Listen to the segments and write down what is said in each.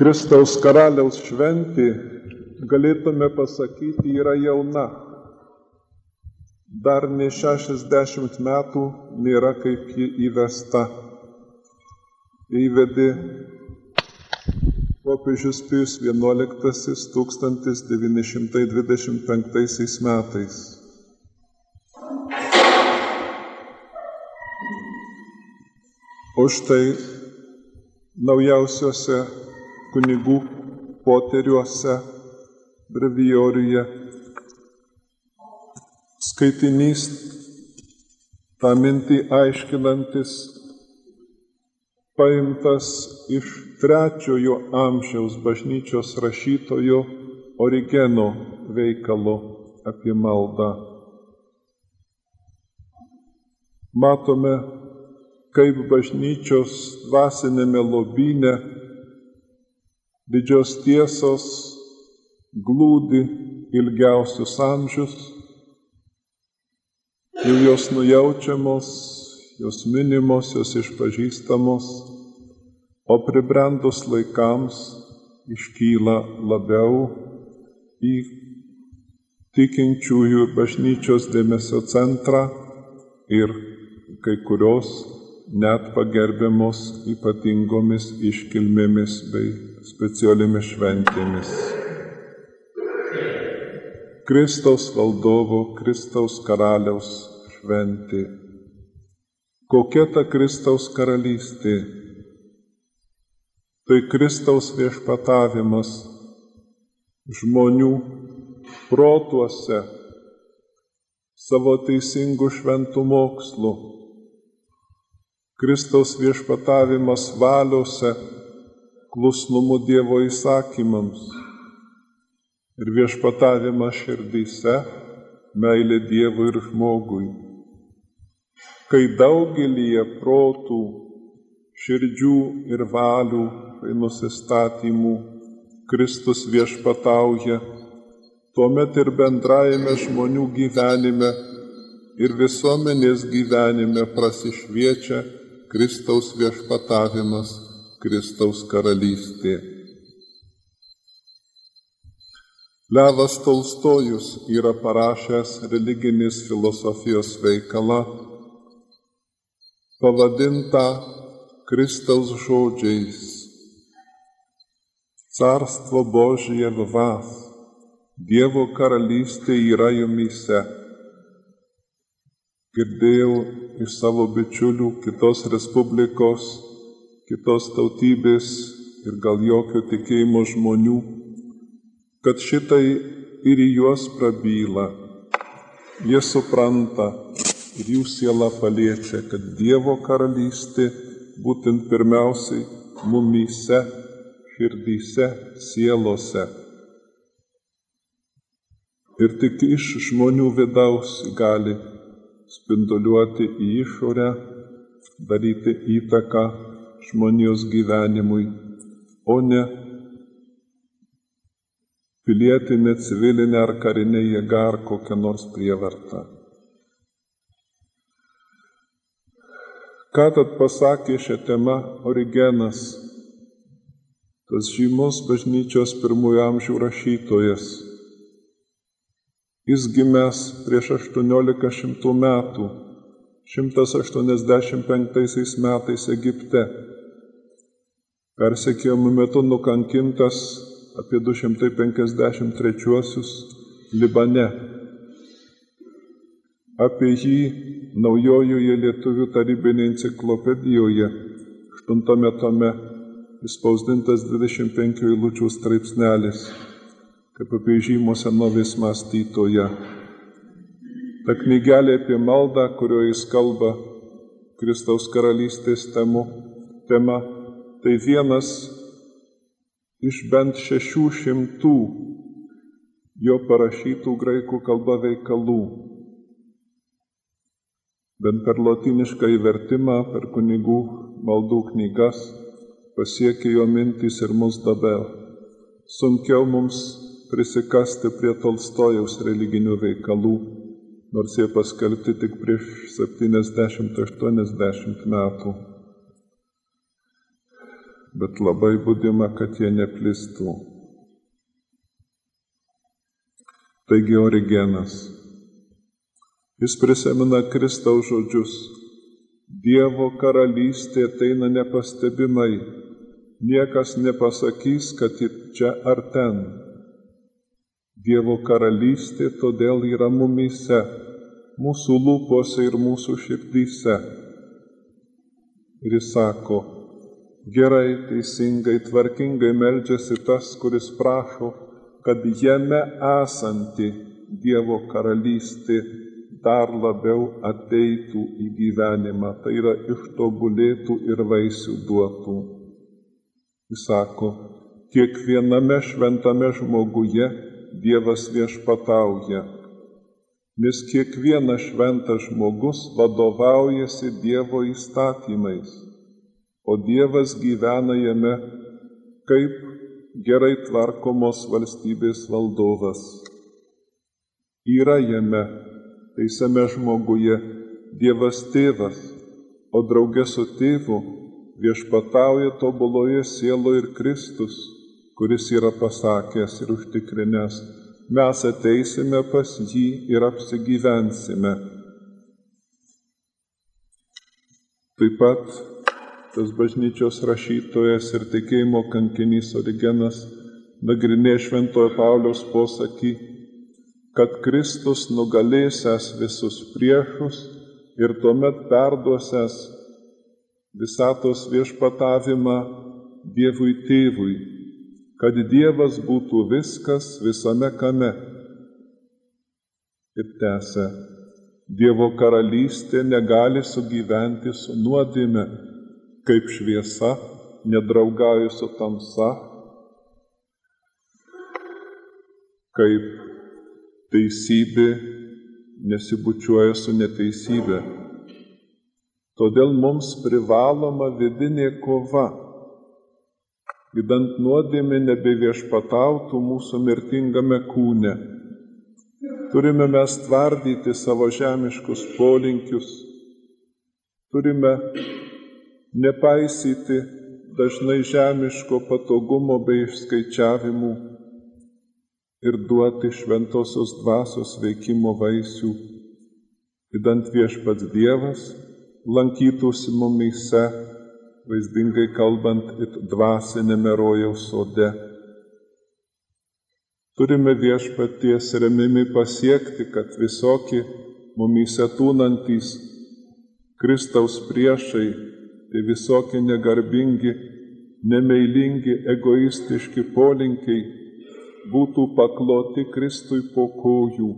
Kristaus karaliaus šventė, galėtume pasakyti, yra jauna. Dar ne 60 metų nėra kaip ji įvesta. Įvedė popiežius Pijus XI 1925 metais. O štai naujausiuose kunigų poteriuose brevioriuje skaitinys tą mintį aiškinantis paimtas iš trečiojo amžiaus bažnyčios rašytojo Origeno veikalo apie maldą. Matome, kaip bažnyčios dvasinėme lobynė didžios tiesos glūdi ilgiausius amžius, jau jos nujaučiamos, jos minimos, jos išpažįstamos, o pribrendus laikams iškyla labiau į tikinčiųjų bažnyčios dėmesio centrą ir kai kurios net pagerbiamos ypatingomis iškilmėmis bei specialiomis šventėmis. Kristaus valdovo, Kristaus karaliaus šventė. Kokia ta Kristaus karalystė? Tai Kristaus viešpatavimas žmonių protuose savo teisingų šventų mokslų. Kristaus viešpatavimas valiuose, klusnumu Dievo įsakymams ir viešpatavimas širdyse, meilė Dievui ir žmogui. Kai daugelįje protų, širdžių ir valių bei nusistatymų Kristus viešpatauja, tuomet ir bendrajame žmonių gyvenime ir visuomenės gyvenime prasišviečia Kristaus viešpatavimas, Kristaus karalystė. Levas Tolstojus yra parašęs religinės filosofijos veikalą pavadintą Kristaus žodžiais. Carstvo Božije v vas, Dievo karalystė yra jumise. Girdėjau iš savo bičiulių kitos respublikos, kitos tautybės ir gal jokio tikėjimo žmonių, kad šitai ir į juos prabyla. Jie supranta ir jų siela paliečia, kad Dievo karalystė būtent pirmiausiai mumyse širdyse, sielose. Ir tik iš žmonių vidaus gali spinduliuoti į išorę, daryti įtaką žmonijos gyvenimui, o ne pilietinė, civilinė ar karinė jėga ar kokia nors prievarta. Ką tad pasakė šią temą Origenas tas žymus bažnyčios pirmųjų amžių rašytojas. Jis gimęs prieš 1800 metų, 185 metais Egipte, persekiojimų metu nukankintas apie 253 Libane. Apie jį naujojoje lietuvių tarybinėje enciklopedijoje 8 tome įspausdintas 25 eilučių straipsnelis, kaip apie žymų senovės mąstytoje. Ta knygelė apie maldą, kurioje jis kalba Kristaus karalystės temu, tema, tai vienas iš bent šešių šimtų jo parašytų graikų kalba veikalų. Bent per lotinišką įvertimą, per kunigų maldų knygas pasiekia jo mintys ir mus dabar. Sunkiau mums prisikasti prie Tolstojaus religinių veikalų, nors jie paskelbti tik prieš 70-80 metų. bet labai būdima, kad jie neplistų. Taigi Origenas. Jis prisimena Kristaus žodžius. Dievo karalystė ateina nepastebimai. Niekas nepasakys, kad čia ar ten. Dievo karalystė todėl yra mumise, mūsų lūpose ir mūsų širdyse. Ir jis sako, gerai, teisingai, tvarkingai meldžiasi tas, kuris prašo kad jame esanti Dievo karalystė dar labiau ateitų į gyvenimą, tai yra ištobulėtų ir vaisių duotų. Jis sako, kiekviename šventame žmoguje Dievas viešpatauja, nes kiekvienas šventas žmogus vadovaujasi Dievo įstatymais, o Dievas gyvena jame kaip gerai tvarkomos valstybės valdovas. Yra jame, teisame žmoguje, Dievas tėvas, o draugė su tėvu viešpatauja tobuloje sieloje ir Kristus, kuris yra pasakęs ir užtikrinęs, mes ateisime pas jį ir apsigyvensime. Taip pat tas bažnyčios rašytojas ir tikėjimo kankinys Origenas nagrinė Šventojo Pauliaus posakį, kad Kristus nugalėsęs visus priešus ir tuomet perduosęs visatos viešpatavimą Dievui tėvui, kad Dievas būtų viskas visame kame. Ir tęsė, Dievo karalystė negali sugyventi su nuodėme kaip šviesa nedraugauja su tamsa, kaip teisybė nesibučiuoja su neteisybė. Todėl mums privaloma vidinė kova, įdant nuodėmė nebeviešpatautų mūsų mirtingame kūne. Turime mes tvardyti savo žemiškus polinkius, turime nepaisyti dažnai žemiško patogumo bei išskaičiavimų ir duoti šventosios dvasios veikimo vaisių, įdant viešpats Dievas lankytųsi mumyse, vaizdingai kalbant, it dvasinėme rojaus sode. Turime viešpaties remimi pasiekti, kad visokie mumyse tūnantys Kristaus priešai tai visokie negarbingi, nemeilingi, egoistiški polinkiai būtų pakloti Kristui po kojų,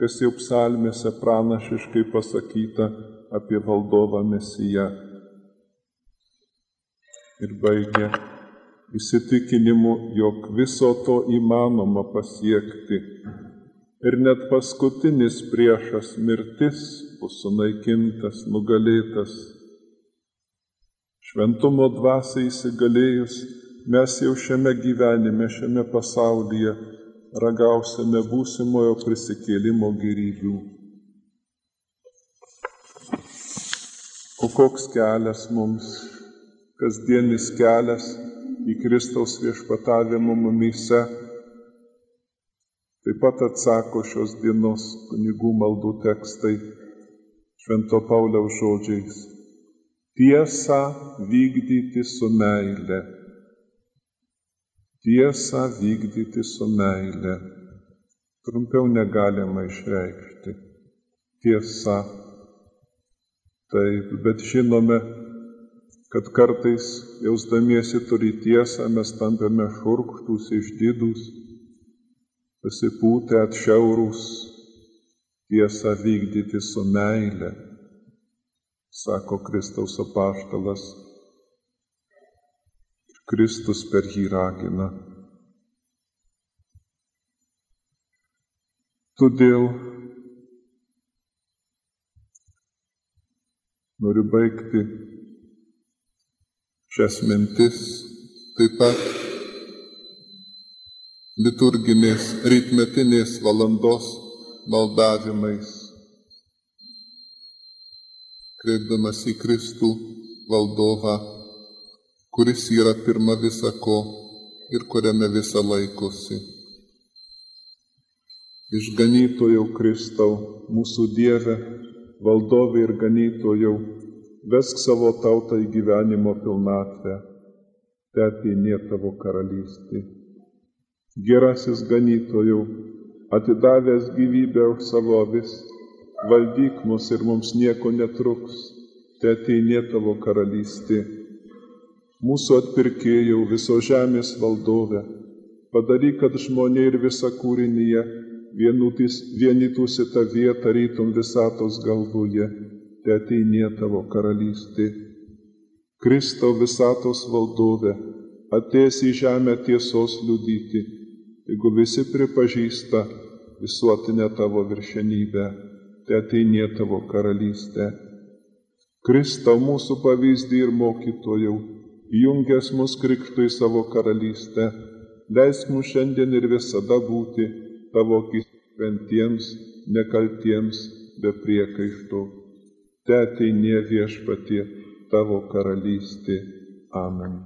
kas jau psalmėse pranašiškai pasakyta apie valdovą Mesiją. Ir baigė įsitikinimu, jog viso to įmanoma pasiekti. Ir net paskutinis priešas mirtis bus sunaikintas, nugalėtas Šventumo dvasiai įsigalėjus, mes jau šiame gyvenime, šiame pasaulyje ragausime būsimojo prisikėlimo gyrybių. O koks kelias mums, kasdienis kelias į Kristaus viešpatavimą mumyse, taip pat atsako šios dienos kunigų maldų tekstai Švento Pauliaus žodžiais tiesą vykdyti su meile. Tiesą vykdyti su meile. Trumpiau negalima išreikšti. Tiesa. Taip, bet žinome, kad kartais jausdamiesi turi tiesą, mes tampame šurkštus, išdidus, pasipūtę atšiaurūs, tiesą vykdyti su meile sako Kristaus apaštalas. Kristus per jį ragina. Todėl noriu baigti šias mintis taip pat liturginės rytmetinės valandos maldavimais kreipdamas į Kristų valdovą, kuris yra pirma visako ir kuriame visa laikosi. Išganytojau Kristau, mūsų Dieve, valdovai ir ganytojau, vesk savo tautą į gyvenimo pilnatvę, te ateinė tavo karalystė. Gerasis ganytojau, atidavęs gyvybę už savo avis, valdyk mus ir mums nieko netruks, te ateinė tavo karalystė. Mūsų atpirkėjau viso žemės valdove, padaryk, kad žmonė ir visa kūrinyje vienytųsi tą vietą rytum visatos galvoje, te ateinė tavo karalystė. Kristau visatos valdove, atės į žemę tiesos liudyti, jeigu visi pripažįsta visuotinę tavo viršenybę, te ateinė tavo karalystė. Kristau mūsų pavyzdį ir mokytojau, jungęs mus krikštų į savo karalystę, leisk mums šiandien ir visada būti tavo šventiems, nekaltiems, be priekaištų. Te ateinė viešpatie tavo karalystė. Amen.